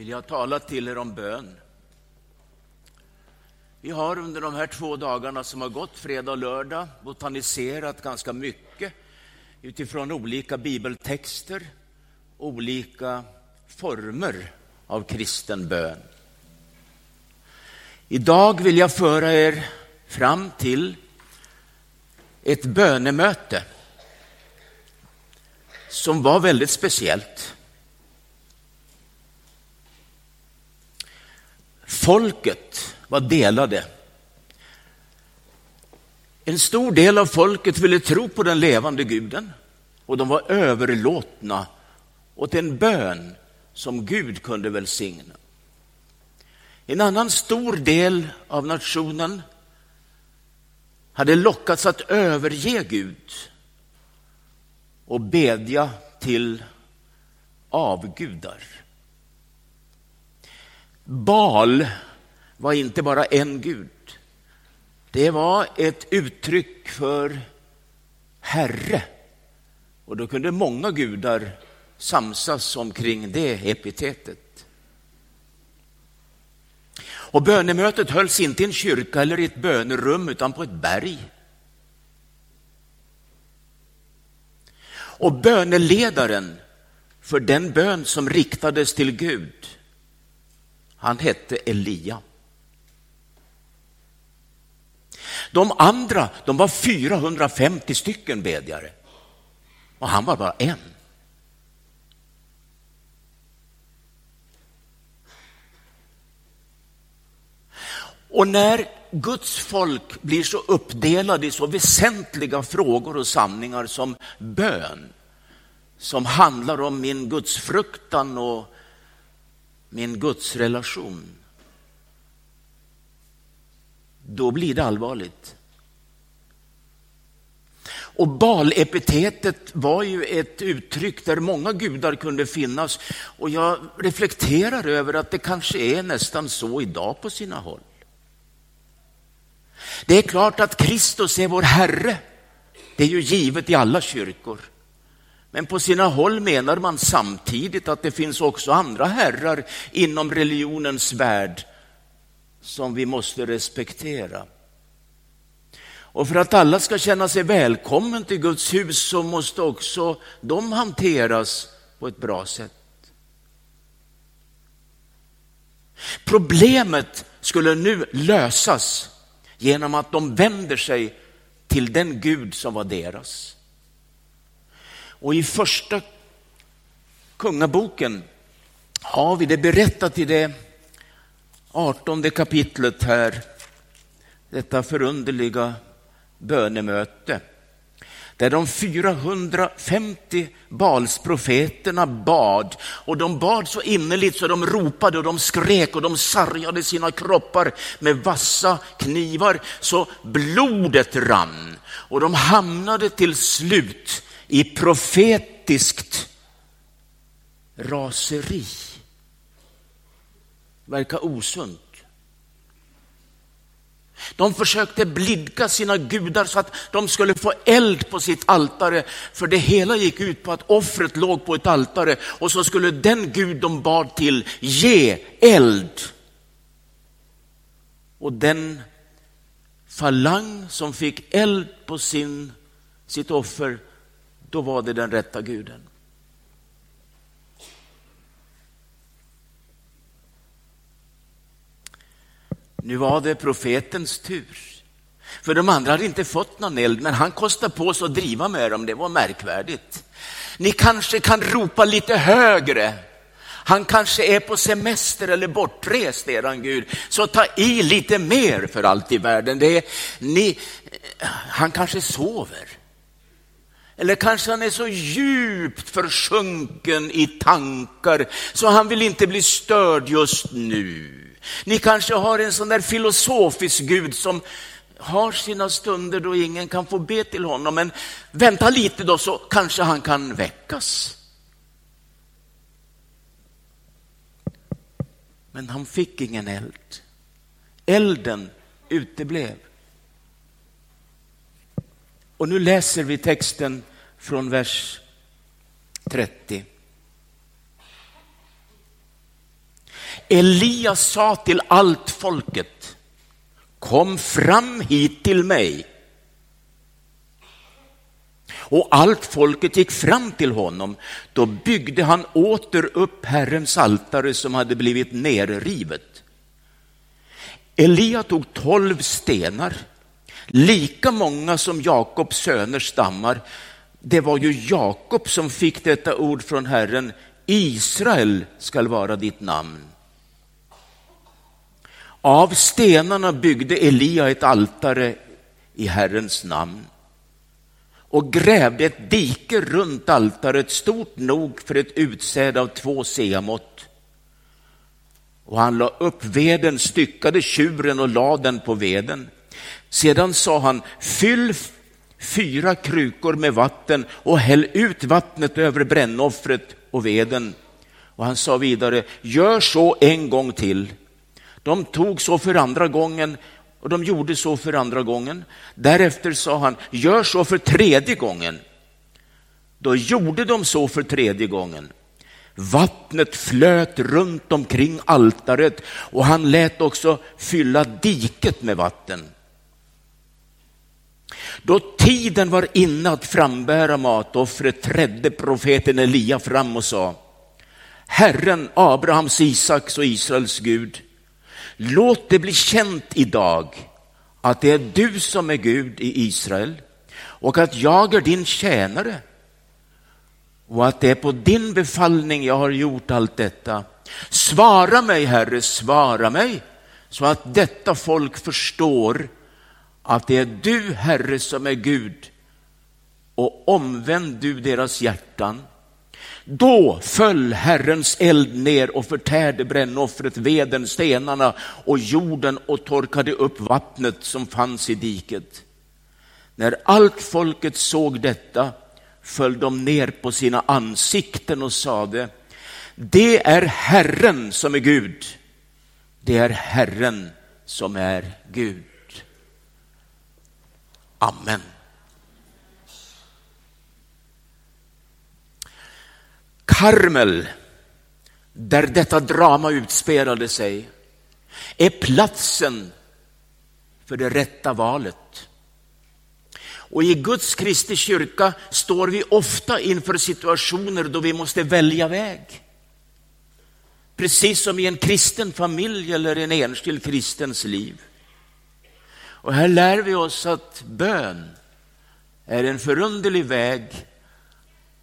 vill jag tala till er om bön. Vi har under de här två dagarna som har gått, fredag och lördag, botaniserat ganska mycket utifrån olika bibeltexter, olika former av kristen bön. Idag vill jag föra er fram till ett bönemöte som var väldigt speciellt. Folket var delade. En stor del av folket ville tro på den levande guden och de var överlåtna åt en bön som Gud kunde välsigna. En annan stor del av nationen hade lockats att överge Gud och bedja till avgudar. Bal var inte bara en gud. Det var ett uttryck för Herre. Och då kunde många gudar samsas omkring det epitetet. Och bönemötet hölls inte i en kyrka eller i ett bönerum utan på ett berg. Och böneledaren för den bön som riktades till Gud, han hette Elia. De andra, de var 450 stycken bedjare och han var bara en. Och när Guds folk blir så uppdelade i så väsentliga frågor och sanningar som bön, som handlar om min gudsfruktan och min gudsrelation, då blir det allvarligt. Och Balepitetet var ju ett uttryck där många gudar kunde finnas och jag reflekterar över att det kanske är nästan så idag på sina håll. Det är klart att Kristus är vår Herre. Det är ju givet i alla kyrkor. Men på sina håll menar man samtidigt att det finns också andra herrar inom religionens värld som vi måste respektera. Och för att alla ska känna sig välkommen till Guds hus så måste också de hanteras på ett bra sätt. Problemet skulle nu lösas genom att de vänder sig till den Gud som var deras. Och i första kungaboken har vi det berättat i det artonde kapitlet här, detta förunderliga bönemöte där de 450 Balsprofeterna bad. Och de bad så innerligt så de ropade och de skrek och de sargade sina kroppar med vassa knivar så blodet rann. Och de hamnade till slut i profetiskt raseri. Verkar osunt. De försökte blidka sina gudar så att de skulle få eld på sitt altare, för det hela gick ut på att offret låg på ett altare och så skulle den gud de bad till ge eld. Och den falang som fick eld på sin, sitt offer, då var det den rätta guden. Nu var det profetens tur. För de andra hade inte fått någon eld, men han kostade på sig att driva med dem. Det var märkvärdigt. Ni kanske kan ropa lite högre. Han kanske är på semester eller bortrest, eran Gud. Så ta i lite mer för allt i världen. Det är, ni, han kanske sover. Eller kanske han är så djupt försjunken i tankar så han vill inte bli störd just nu. Ni kanske har en sån där filosofisk Gud som har sina stunder då ingen kan få be till honom, men vänta lite då så kanske han kan väckas. Men han fick ingen eld. Elden uteblev. Och nu läser vi texten från vers 30. Elia sa till allt folket, kom fram hit till mig. Och allt folket gick fram till honom. Då byggde han åter upp Herrens altare som hade blivit nerrivet. Elia tog tolv stenar, lika många som Jakobs söners stammar. Det var ju Jakob som fick detta ord från Herren, Israel skall vara ditt namn. Av stenarna byggde Elia ett altare i Herrens namn och grävde ett dike runt altaret stort nog för ett utsäde av två seamått. Och han la upp veden, styckade tjuren och lade den på veden. Sedan sa han, fyll fyra krukor med vatten och häll ut vattnet över brännoffret och veden. Och han sa vidare, gör så en gång till. De tog så för andra gången och de gjorde så för andra gången. Därefter sa han, gör så för tredje gången. Då gjorde de så för tredje gången. Vattnet flöt runt omkring altaret och han lät också fylla diket med vatten. Då tiden var inne att frambära matoffret trädde profeten Elia fram och sa Herren, Abrahams, Isaks och Israels Gud, låt det bli känt idag att det är du som är Gud i Israel och att jag är din tjänare och att det är på din befallning jag har gjort allt detta. Svara mig, Herre, svara mig, så att detta folk förstår att det är du, Herre, som är Gud och omvänd du deras hjärtan. Då föll Herrens eld ner och förtärde brännoffret, veden, stenarna och jorden och torkade upp vattnet som fanns i diket. När allt folket såg detta föll de ner på sina ansikten och sade, det är Herren som är Gud. Det är Herren som är Gud. Amen. Karmel, där detta drama utspelade sig, är platsen för det rätta valet. Och i Guds Kristi kyrka står vi ofta inför situationer då vi måste välja väg. Precis som i en kristen familj eller en enskild kristens liv. Och här lär vi oss att bön är en förunderlig väg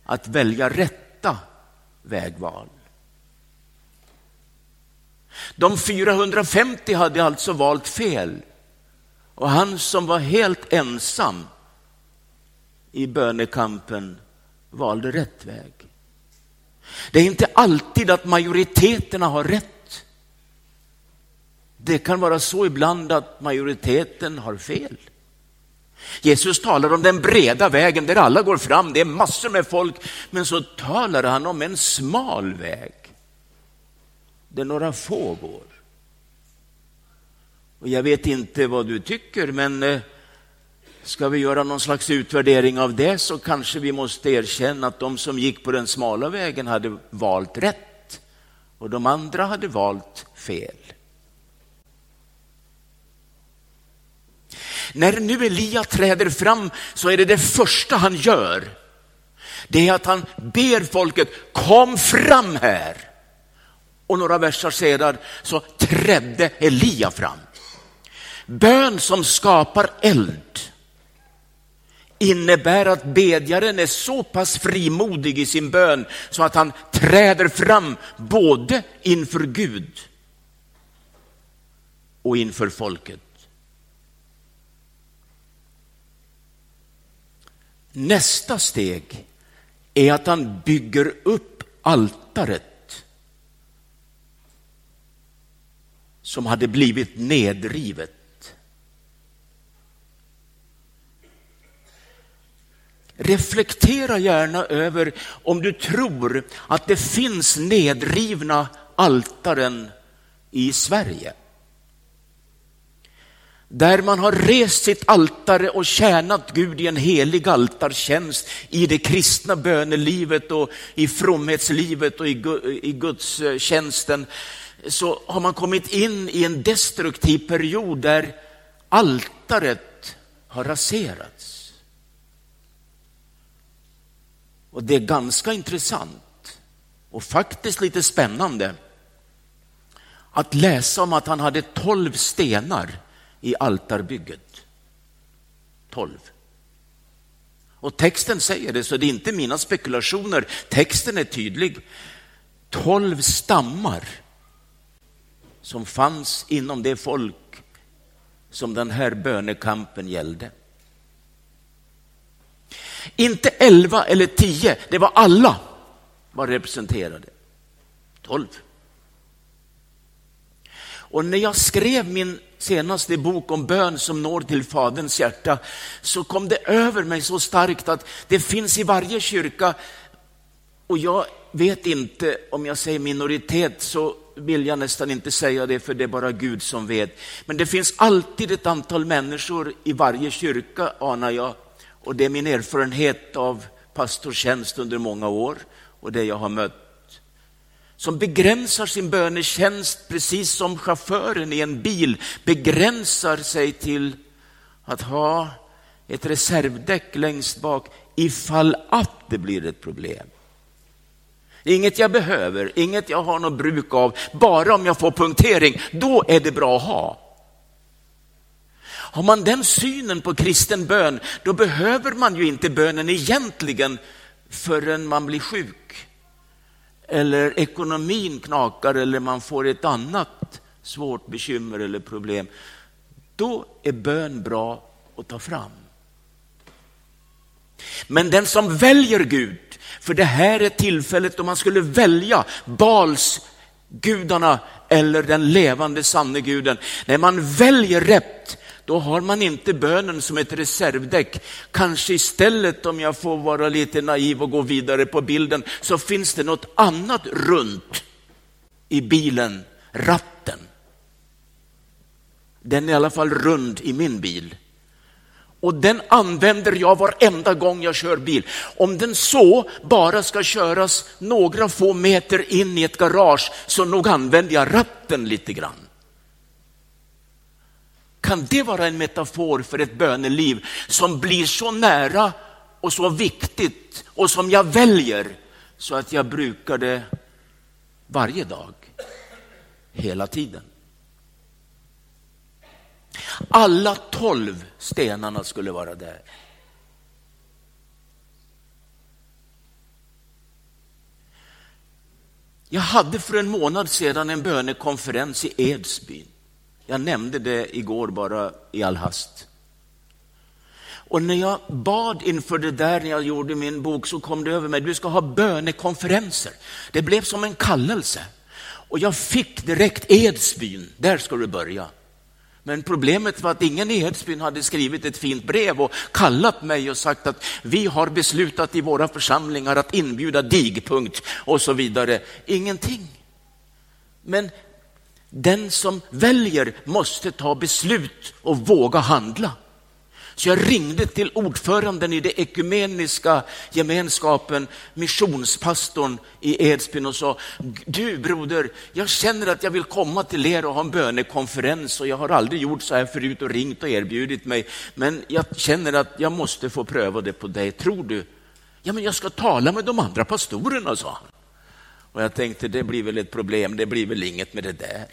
att välja rätta vägval. De 450 hade alltså valt fel och han som var helt ensam i bönekampen valde rätt väg. Det är inte alltid att majoriteterna har rätt. Det kan vara så ibland att majoriteten har fel. Jesus talar om den breda vägen där alla går fram, det är massor med folk, men så talar han om en smal väg där några få går. Och jag vet inte vad du tycker, men eh, ska vi göra någon slags utvärdering av det så kanske vi måste erkänna att de som gick på den smala vägen hade valt rätt och de andra hade valt fel. När nu Elia träder fram så är det det första han gör. Det är att han ber folket, kom fram här. Och några versar sedan så trädde Elia fram. Bön som skapar eld innebär att bedjaren är så pass frimodig i sin bön så att han träder fram både inför Gud och inför folket. Nästa steg är att han bygger upp altaret som hade blivit nedrivet. Reflektera gärna över om du tror att det finns nedrivna altaren i Sverige där man har rest sitt altare och tjänat Gud i en helig altartjänst i det kristna bönelivet och i fromhetslivet och i gudstjänsten. så har man kommit in i en destruktiv period där altaret har raserats. Och det är ganska intressant och faktiskt lite spännande att läsa om att han hade tolv stenar i altarbygget. Tolv. Och texten säger det, så det är inte mina spekulationer. Texten är tydlig. Tolv stammar som fanns inom det folk som den här bönekampen gällde. Inte elva eller tio, det var alla var representerade. Tolv. Och när jag skrev min senaste bok om bön som når till Faderns hjärta så kom det över mig så starkt att det finns i varje kyrka. Och jag vet inte om jag säger minoritet så vill jag nästan inte säga det för det är bara Gud som vet. Men det finns alltid ett antal människor i varje kyrka anar jag. Och det är min erfarenhet av pastortjänst under många år och det jag har mött som begränsar sin bönetjänst precis som chauffören i en bil begränsar sig till att ha ett reservdäck längst bak ifall att det blir ett problem. Inget jag behöver, inget jag har något bruk av, bara om jag får punktering, då är det bra att ha. Har man den synen på kristen bön, då behöver man ju inte bönen egentligen förrän man blir sjuk eller ekonomin knakar eller man får ett annat svårt bekymmer eller problem, då är bön bra att ta fram. Men den som väljer Gud, för det här är tillfället då man skulle välja Bals gudarna eller den levande sanne guden. När man väljer rätt, då har man inte bönen som ett reservdäck. Kanske istället, om jag får vara lite naiv och gå vidare på bilden, så finns det något annat runt i bilen, ratten. Den är i alla fall rund i min bil. Och den använder jag varenda gång jag kör bil. Om den så bara ska köras några få meter in i ett garage, så nog använder jag ratten lite grann. Kan det vara en metafor för ett böneliv som blir så nära och så viktigt och som jag väljer så att jag brukar det varje dag, hela tiden? Alla tolv stenarna skulle vara där. Jag hade för en månad sedan en bönekonferens i Edsbyn. Jag nämnde det igår bara i all hast. Och när jag bad inför det där, när jag gjorde min bok, så kom det över mig, du ska ha bönekonferenser. Det blev som en kallelse. Och jag fick direkt Edsbyn, där ska du börja. Men problemet var att ingen i Edsbyn hade skrivit ett fint brev och kallat mig och sagt att vi har beslutat i våra församlingar att inbjuda digpunkt och så vidare. Ingenting. Men den som väljer måste ta beslut och våga handla. Så jag ringde till ordföranden i den ekumeniska gemenskapen, missionspastorn i Edsbyn och sa, du broder, jag känner att jag vill komma till er och ha en bönekonferens och jag har aldrig gjort så här förut och ringt och erbjudit mig, men jag känner att jag måste få pröva det på dig, tror du? Ja, men jag ska tala med de andra pastorerna, sa han. Och jag tänkte, det blir väl ett problem, det blir väl inget med det där.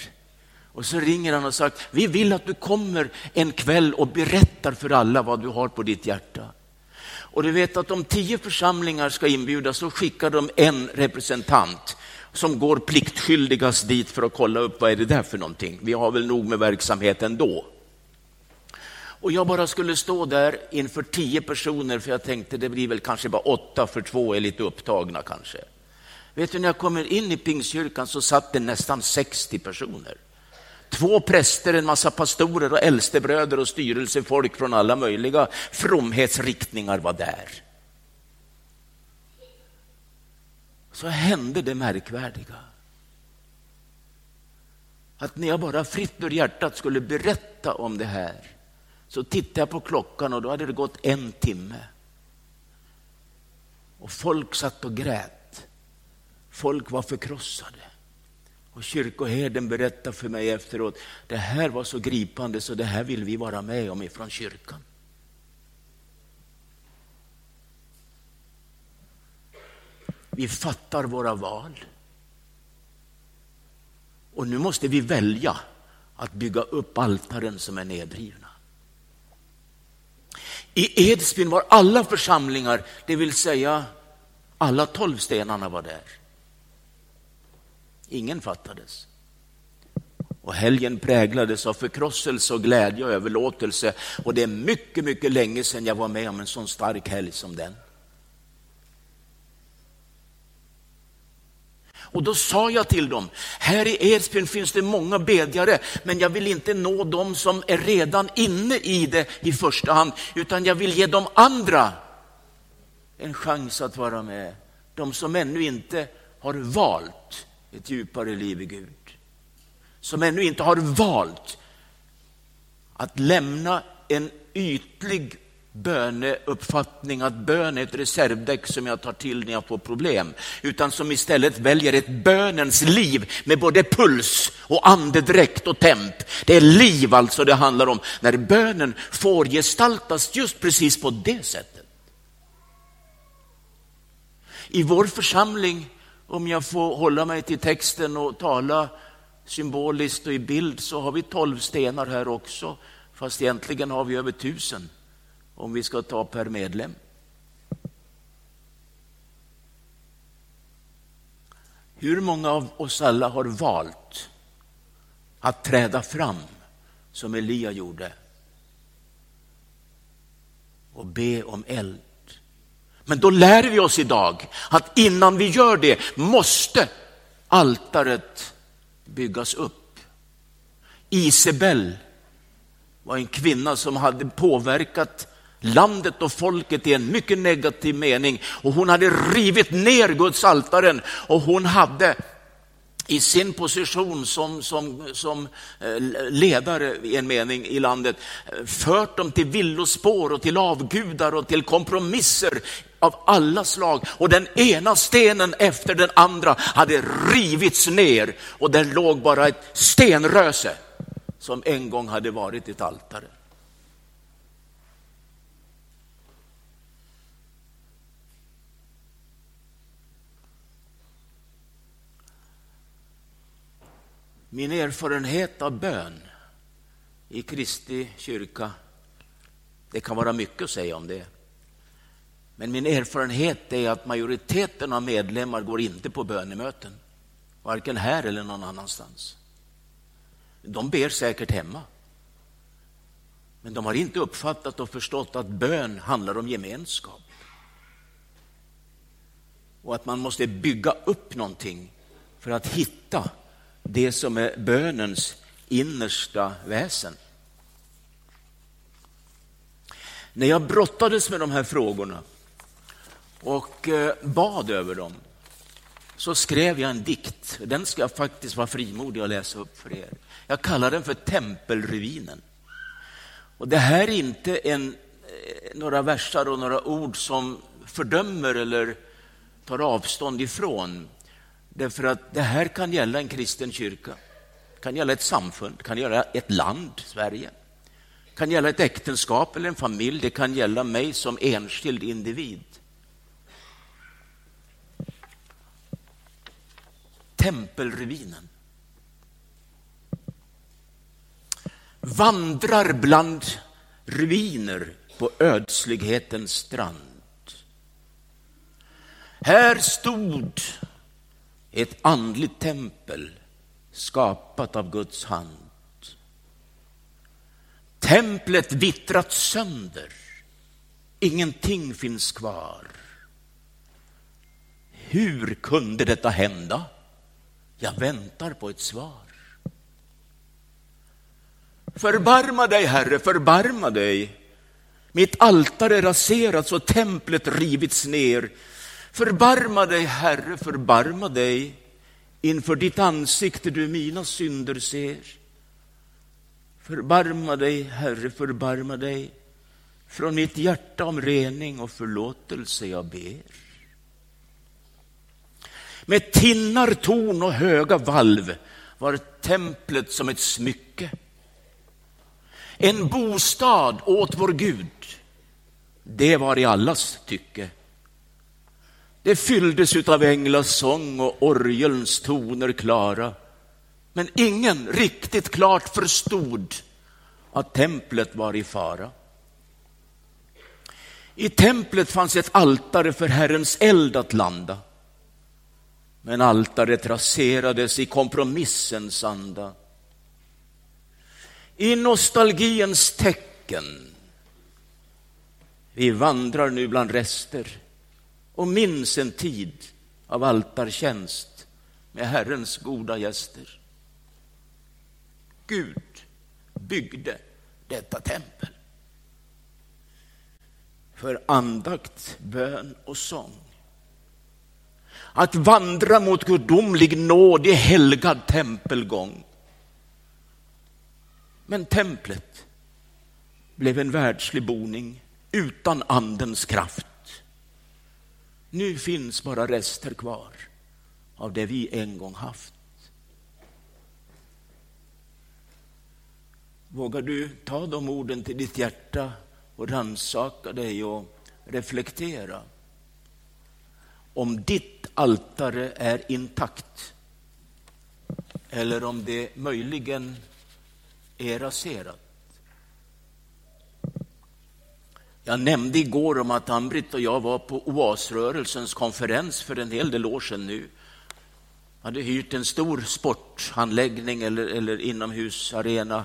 Och så ringer han och sagt, vi vill att du kommer en kväll och berättar för alla vad du har på ditt hjärta. Och du vet att om tio församlingar ska inbjudas så skickar de en representant som går pliktskyldigast dit för att kolla upp vad är det där för någonting. Vi har väl nog med verksamheten då. Och jag bara skulle stå där inför tio personer för jag tänkte det blir väl kanske bara åtta för två är lite upptagna kanske. Vet du, när jag kommer in i Pingstkyrkan så satt det nästan 60 personer. Två präster, en massa pastorer och äldstebröder och styrelsefolk från alla möjliga fromhetsriktningar var där. Så hände det märkvärdiga. Att när jag bara fritt ur hjärtat skulle berätta om det här så tittade jag på klockan och då hade det gått en timme. Och folk satt och grät. Folk var förkrossade. Och kyrkoherden berättade för mig efteråt, det här var så gripande så det här vill vi vara med om ifrån kyrkan. Vi fattar våra val. Och nu måste vi välja att bygga upp altaren som är nedrivna. I Edsbyn var alla församlingar, det vill säga alla tolv stenarna var där. Ingen fattades. Och helgen präglades av förkrosselse och glädje och överlåtelse. Och det är mycket, mycket länge sedan jag var med om en sån stark helg som den. Och då sa jag till dem, här i Edsbyn finns det många bedjare, men jag vill inte nå dem som är redan inne i det i första hand, utan jag vill ge de andra en chans att vara med. De som ännu inte har valt ett djupare liv i Gud. Som ännu inte har valt att lämna en ytlig böneuppfattning att bön är ett reservdäck som jag tar till när jag får problem, utan som istället väljer ett bönens liv med både puls och andedräkt och temp. Det är liv alltså det handlar om, när bönen får gestaltas just precis på det sättet. I vår församling, om jag får hålla mig till texten och tala symboliskt och i bild, så har vi tolv stenar här också, fast egentligen har vi över tusen om vi ska ta per medlem. Hur många av oss alla har valt att träda fram som Elia gjorde och be om eld? Men då lär vi oss idag att innan vi gör det måste altaret byggas upp. Isabel var en kvinna som hade påverkat landet och folket i en mycket negativ mening. Och hon hade rivit ner Guds altaren och hon hade i sin position som, som, som eh, ledare i en mening i landet eh, fört dem till villospår och till avgudar och till kompromisser av alla slag. Och den ena stenen efter den andra hade rivits ner och där låg bara ett stenröse som en gång hade varit ett altare. Min erfarenhet av bön i Kristi kyrka, det kan vara mycket att säga om det. Men min erfarenhet är att majoriteten av medlemmar går inte på bönemöten, varken här eller någon annanstans. De ber säkert hemma. Men de har inte uppfattat och förstått att bön handlar om gemenskap. Och att man måste bygga upp någonting för att hitta det som är bönens innersta väsen. När jag brottades med de här frågorna och eh, bad över dem så skrev jag en dikt. Den ska jag faktiskt vara frimodig att läsa upp för er. Jag kallar den för Tempelruinen. Och det här är inte en, eh, några versar och några ord som fördömer eller tar avstånd ifrån Därför att det här kan gälla en kristen kyrka, kan gälla ett samfund, kan gälla ett land, Sverige. kan gälla ett äktenskap eller en familj, det kan gälla mig som enskild individ. Tempelruinen. Vandrar bland ruiner på ödslighetens strand. Här stod ett andligt tempel skapat av Guds hand. Templet vittrat sönder. Ingenting finns kvar. Hur kunde detta hända? Jag väntar på ett svar. Förbarma dig, Herre, förbarma dig. Mitt altare raserats och templet rivits ner. Förbarma dig, Herre, förbarma dig. Inför ditt ansikte du mina synder ser. Förbarma dig, Herre, förbarma dig. Från mitt hjärta om rening och förlåtelse jag ber. Med tinnar, torn och höga valv var templet som ett smycke. En bostad åt vår Gud, det var i allas tycke. Det fylldes av änglars sång och orgelns toner klara. Men ingen riktigt klart förstod att templet var i fara. I templet fanns ett altare för Herrens eld att landa. Men altaret raserades i kompromissens anda. I nostalgiens tecken. Vi vandrar nu bland rester och minns en tid av altartjänst med Herrens goda gäster. Gud byggde detta tempel för andakt, bön och sång. Att vandra mot gudomlig nåd i helgad tempelgång. Men templet blev en världslig boning utan andens kraft. Nu finns bara rester kvar av det vi en gång haft. Vågar du ta de orden till ditt hjärta och rannsaka dig och reflektera? Om ditt altare är intakt eller om det möjligen är raserat. Jag nämnde igår om att Ann-Britt och jag var på OAS-rörelsens konferens för en hel del år sedan nu. Jag hade hyrt en stor sportanläggning eller, eller inomhusarena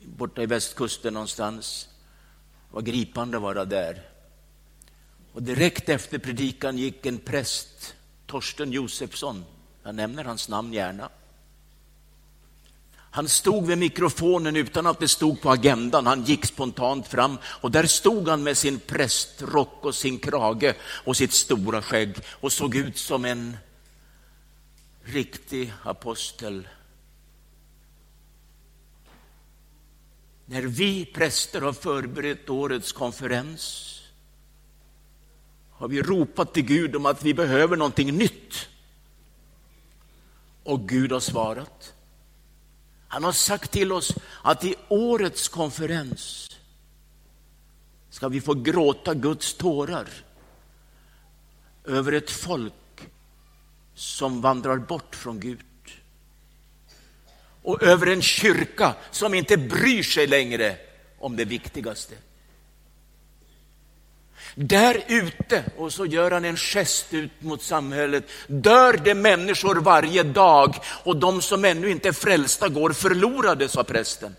borta i västkusten någonstans. Det var gripande att vara där. Och direkt efter predikan gick en präst, Torsten Josefsson, jag nämner hans namn gärna. Han stod vid mikrofonen utan att det stod på agendan. Han gick spontant fram och där stod han med sin prästrock och sin krage och sitt stora skägg och såg ut som en riktig apostel. När vi präster har förberett årets konferens har vi ropat till Gud om att vi behöver någonting nytt. Och Gud har svarat. Han har sagt till oss att i årets konferens ska vi få gråta Guds tårar över ett folk som vandrar bort från Gud. Och över en kyrka som inte bryr sig längre om det viktigaste. Där ute, och så gör han en gest ut mot samhället, dör det människor varje dag och de som ännu inte är frälsta går förlorade, sa prästen.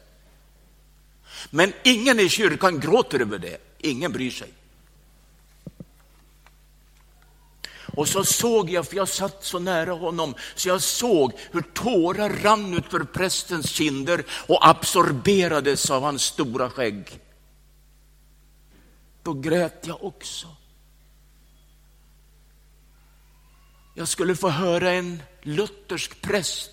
Men ingen i kyrkan gråter över det, ingen bryr sig. Och så såg jag, för jag satt så nära honom, så jag såg hur tårar rann ut för prästens kinder och absorberades av hans stora skägg då grät jag också. Jag skulle få höra en luthersk präst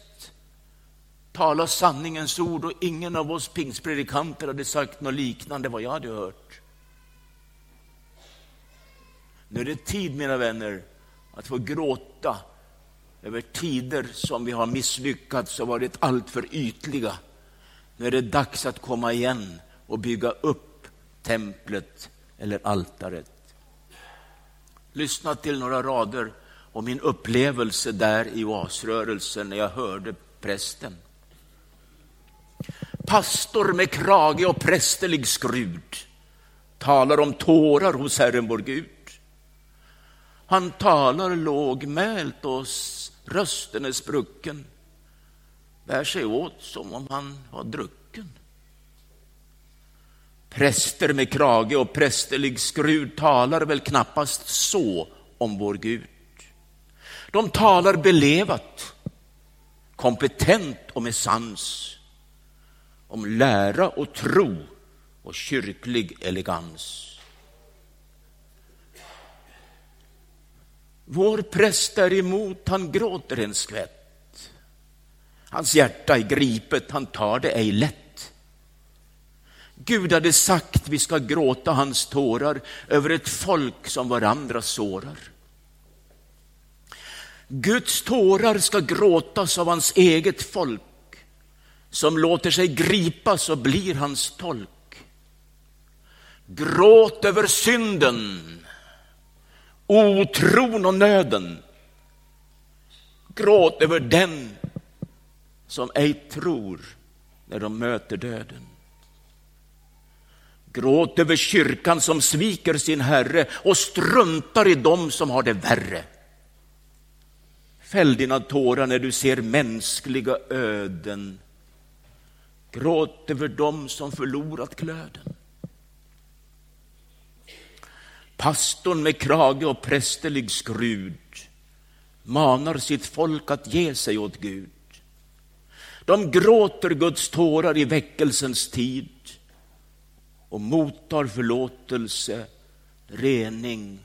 tala sanningens ord och ingen av oss pingstpredikanter hade sagt något liknande vad jag hade hört. Nu är det tid, mina vänner, att få gråta över tider som vi har misslyckats och varit alltför ytliga. Nu är det dags att komma igen och bygga upp templet eller altaret. Lyssna till några rader om min upplevelse där i oasrörelsen när jag hörde prästen. Pastor med krage och prästerlig skrud talar om tårar hos Herren vår Gud. Han talar lågmält och rösten är sprucken, bär sig åt som om han var drucken. Präster med krage och prästerlig skrud talar väl knappast så om vår Gud. De talar belevat, kompetent och med sans om lära och tro och kyrklig elegans. Vår präst däremot, han gråter en skvätt. Hans hjärta är gripet, han tar det ej lätt. Gud hade sagt vi ska gråta hans tårar över ett folk som varandra sårar. Guds tårar ska gråtas av hans eget folk som låter sig gripas och blir hans tolk. Gråt över synden, otron och nöden. Gråt över den som ej tror när de möter döden. Gråt över kyrkan som sviker sin Herre och struntar i dem som har det värre. Fäll dina tårar när du ser mänskliga öden. Gråt över dem som förlorat glöden. Pastorn med krage och prästerlig skrud manar sitt folk att ge sig åt Gud. De gråter Guds tårar i väckelsens tid och mottar förlåtelse, rening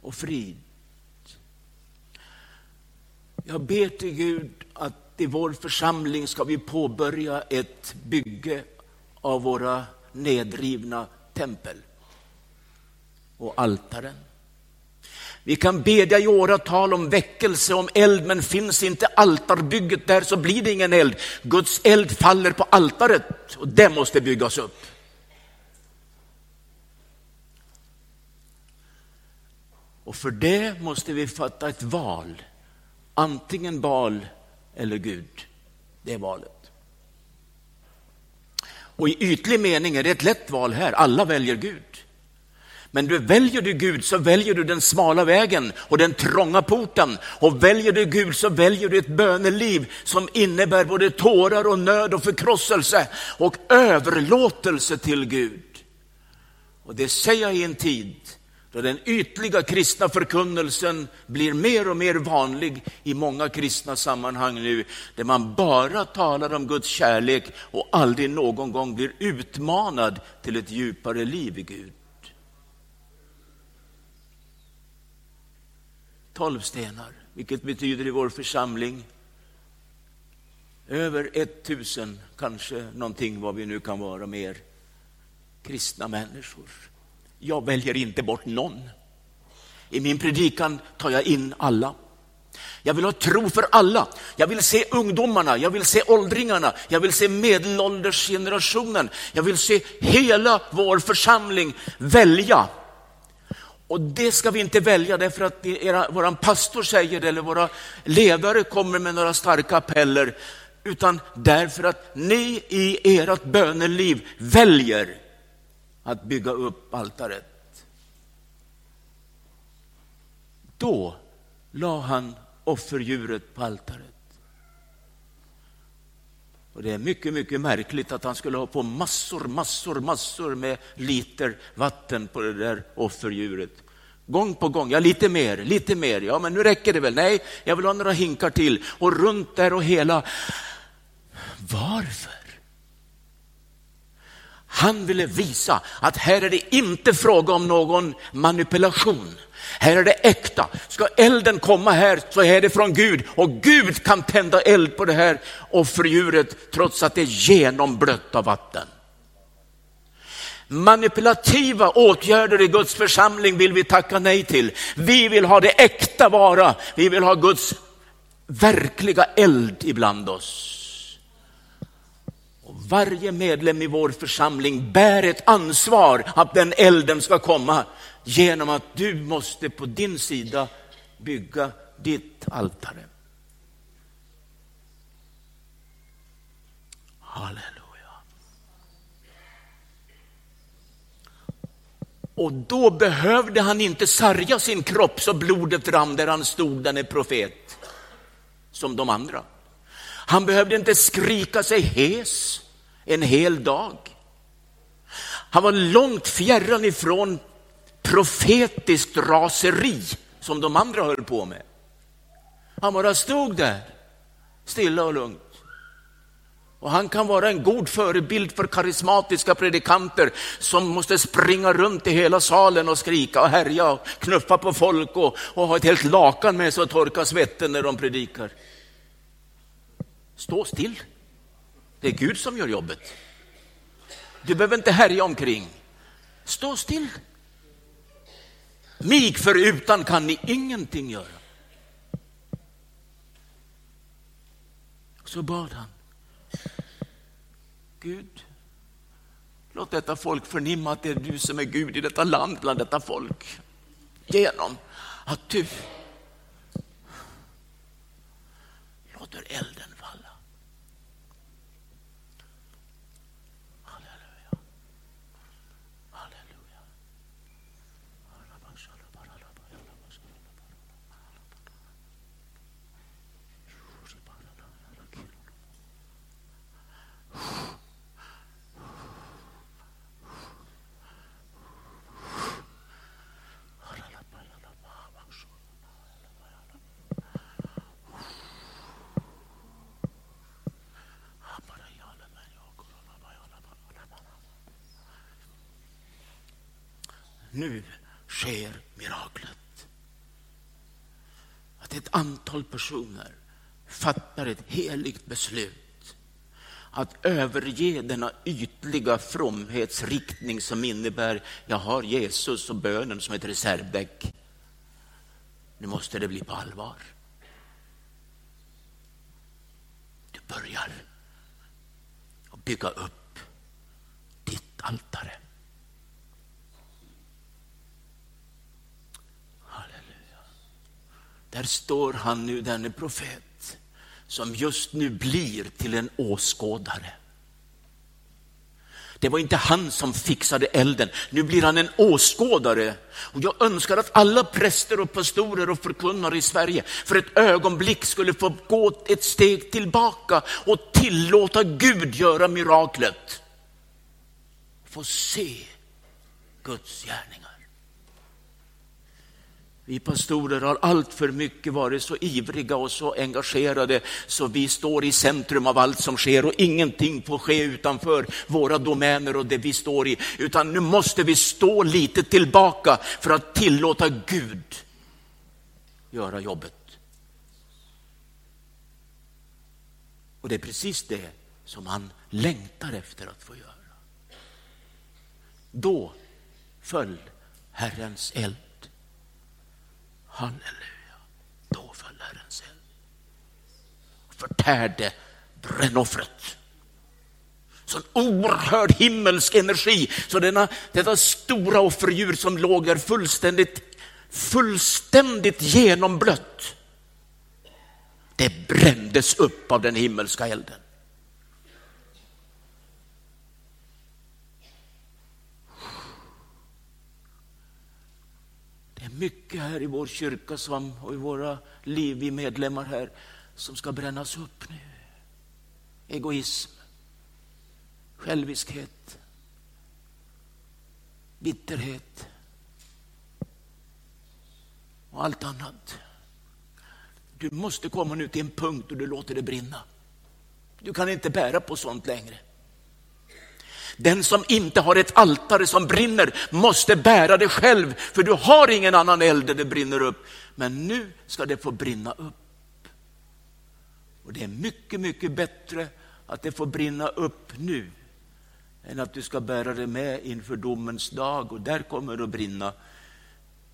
och frid. Jag ber till Gud att i vår församling ska vi påbörja ett bygge av våra nedrivna tempel och altaren. Vi kan bedja i åratal om väckelse, om eld, men finns inte altarbygget där så blir det ingen eld. Guds eld faller på altaret och det måste byggas upp. Och för det måste vi fatta ett val. Antingen Bal eller Gud. Det är valet. Och i ytlig mening är det ett lätt val här. Alla väljer Gud. Men du väljer du Gud så väljer du den smala vägen och den trånga porten. Och väljer du Gud så väljer du ett böneliv som innebär både tårar och nöd och förkrosselse och överlåtelse till Gud. Och det säger jag i en tid då den ytliga kristna förkunnelsen blir mer och mer vanlig i många kristna sammanhang nu, där man bara talar om Guds kärlek och aldrig någon gång blir utmanad till ett djupare liv i Gud. Tolv stenar, vilket betyder i vår församling över ett tusen, kanske någonting vad vi nu kan vara mer, kristna människor jag väljer inte bort någon. I min predikan tar jag in alla. Jag vill ha tro för alla. Jag vill se ungdomarna, jag vill se åldringarna, jag vill se medelåldersgenerationen. Jag vill se hela vår församling välja. Och det ska vi inte välja därför att era, vår pastor säger det eller våra ledare kommer med några starka appeller, utan därför att ni i ert böneliv väljer att bygga upp altaret. Då la han offerdjuret på altaret. Och Det är mycket, mycket märkligt att han skulle ha på massor, massor, massor med liter vatten på det där offerdjuret. Gång på gång, ja lite mer, lite mer, ja men nu räcker det väl, nej, jag vill ha några hinkar till. Och runt där och hela. Varför? Han ville visa att här är det inte fråga om någon manipulation. Här är det äkta. Ska elden komma här så är det från Gud och Gud kan tända eld på det här offerdjuret trots att det är genomblött av vatten. Manipulativa åtgärder i Guds församling vill vi tacka nej till. Vi vill ha det äkta vara. Vi vill ha Guds verkliga eld ibland oss varje medlem i vår församling bär ett ansvar att den elden ska komma genom att du måste på din sida bygga ditt altare. Halleluja. Och då behövde han inte sarga sin kropp så blodet rann där han stod, den är profet, som de andra. Han behövde inte skrika sig hes en hel dag. Han var långt fjärran ifrån profetiskt raseri som de andra höll på med. Han bara stod där, stilla och lugnt. Och han kan vara en god förebild för karismatiska predikanter som måste springa runt i hela salen och skrika och härja och knuffa på folk och, och ha ett helt lakan med sig och torka svetten när de predikar. Stå still. Det är Gud som gör jobbet. Du behöver inte härja omkring. Stå still. Mig förutan kan ni ingenting göra. Så bad han. Gud, låt detta folk förnimma att det är du som är Gud i detta land, bland detta folk. Genom att du låter elden Nu sker miraklet. Att ett antal personer fattar ett heligt beslut att överge denna ytliga fromhetsriktning som innebär jag har Jesus och bönen som ett reservdäck. Nu måste det bli på allvar. Du börjar att bygga upp ditt altare. Halleluja. Där står han nu, denne profet, som just nu blir till en åskådare. Det var inte han som fixade elden, nu blir han en åskådare. Och jag önskar att alla präster och pastorer och förkunnare i Sverige för ett ögonblick skulle få gå ett steg tillbaka och tillåta Gud göra miraklet. Få se Guds gärningar. Vi pastorer har allt för mycket varit så ivriga och så engagerade så vi står i centrum av allt som sker och ingenting får ske utanför våra domäner och det vi står i. Utan nu måste vi stå lite tillbaka för att tillåta Gud göra jobbet. Och det är precis det som han längtar efter att få göra. Då föll Herrens eld Halleluja. Då föll Herrens eld. Förtärde brännoffret. Sån oerhörd himmelsk energi. Så denna, detta stora offerdjur som låg där fullständigt, fullständigt genomblött. Det brändes upp av den himmelska elden. Är mycket här i vår kyrka som, och i våra liv, vi medlemmar här, som ska brännas upp nu. Egoism, själviskhet, bitterhet och allt annat. Du måste komma nu till en punkt då du låter det brinna. Du kan inte bära på sånt längre. Den som inte har ett altare som brinner måste bära det själv, för du har ingen annan eld där det brinner upp. Men nu ska det få brinna upp. Och det är mycket, mycket bättre att det får brinna upp nu än att du ska bära det med inför domens dag och där kommer det att brinna.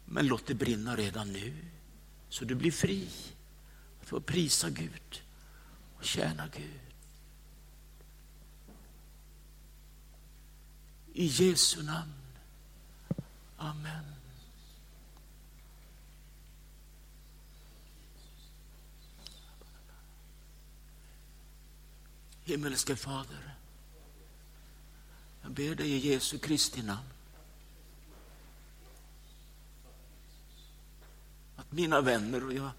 Men låt det brinna redan nu, så du blir fri att få prisa Gud och tjäna Gud. I Jesu namn. Amen. Himmelske Fader, jag ber dig i Jesu Kristi namn att mina vänner och jag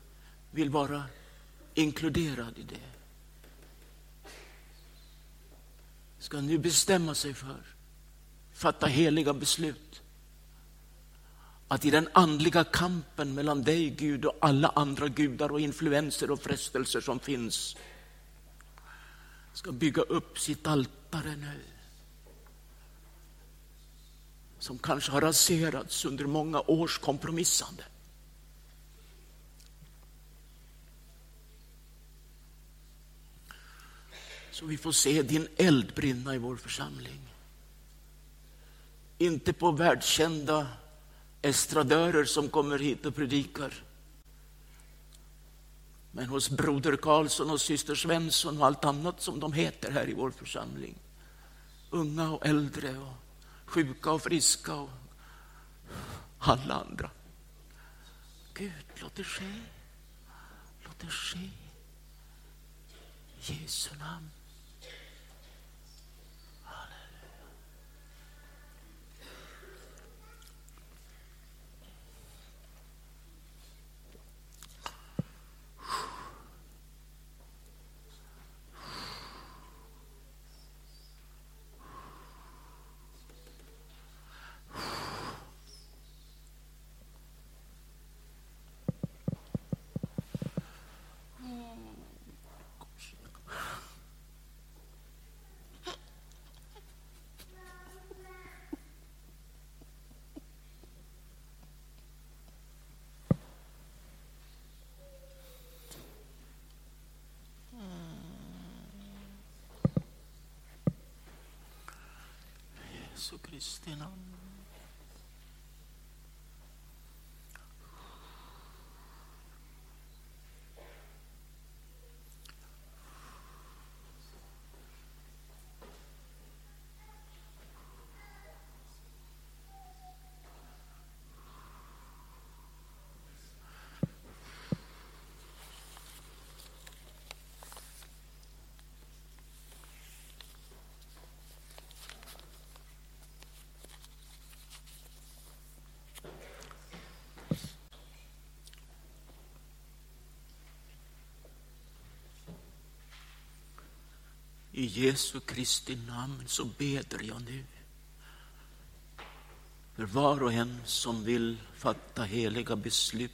vill vara inkluderad i det ska nu bestämma sig för fatta heliga beslut. Att i den andliga kampen mellan dig, Gud, och alla andra gudar och influenser och frestelser som finns ska bygga upp sitt altare nu. Som kanske har raserats under många års kompromissande. Så vi får se din eld brinna i vår församling. Inte på världskända estradörer som kommer hit och predikar. men hos broder Karlsson och syster Svensson och allt annat som de heter här i vår församling. Unga och äldre och sjuka och friska och alla andra. Gud, låt det ske. Låt det ske. I Jesu namn. Jesu Kristi namn. I Jesu Kristi namn så beder jag nu för var och en som vill fatta heliga beslut.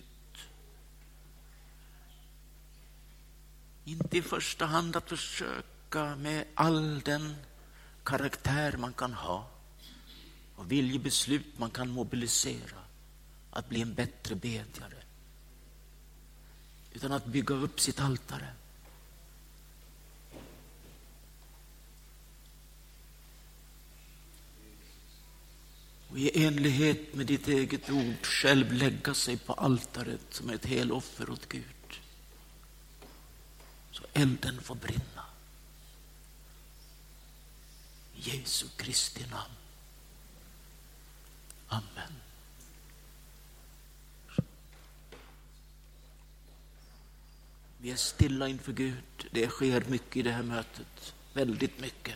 Inte i första hand att försöka med all den karaktär man kan ha och viljebeslut man kan mobilisera att bli en bättre bedjare. Utan att bygga upp sitt altare. I enlighet med ditt eget ord själv lägga sig på altaret som ett heloffer åt Gud. Så elden får brinna. I Jesu Kristi namn. Amen. Vi är stilla inför Gud. Det sker mycket i det här mötet. Väldigt mycket.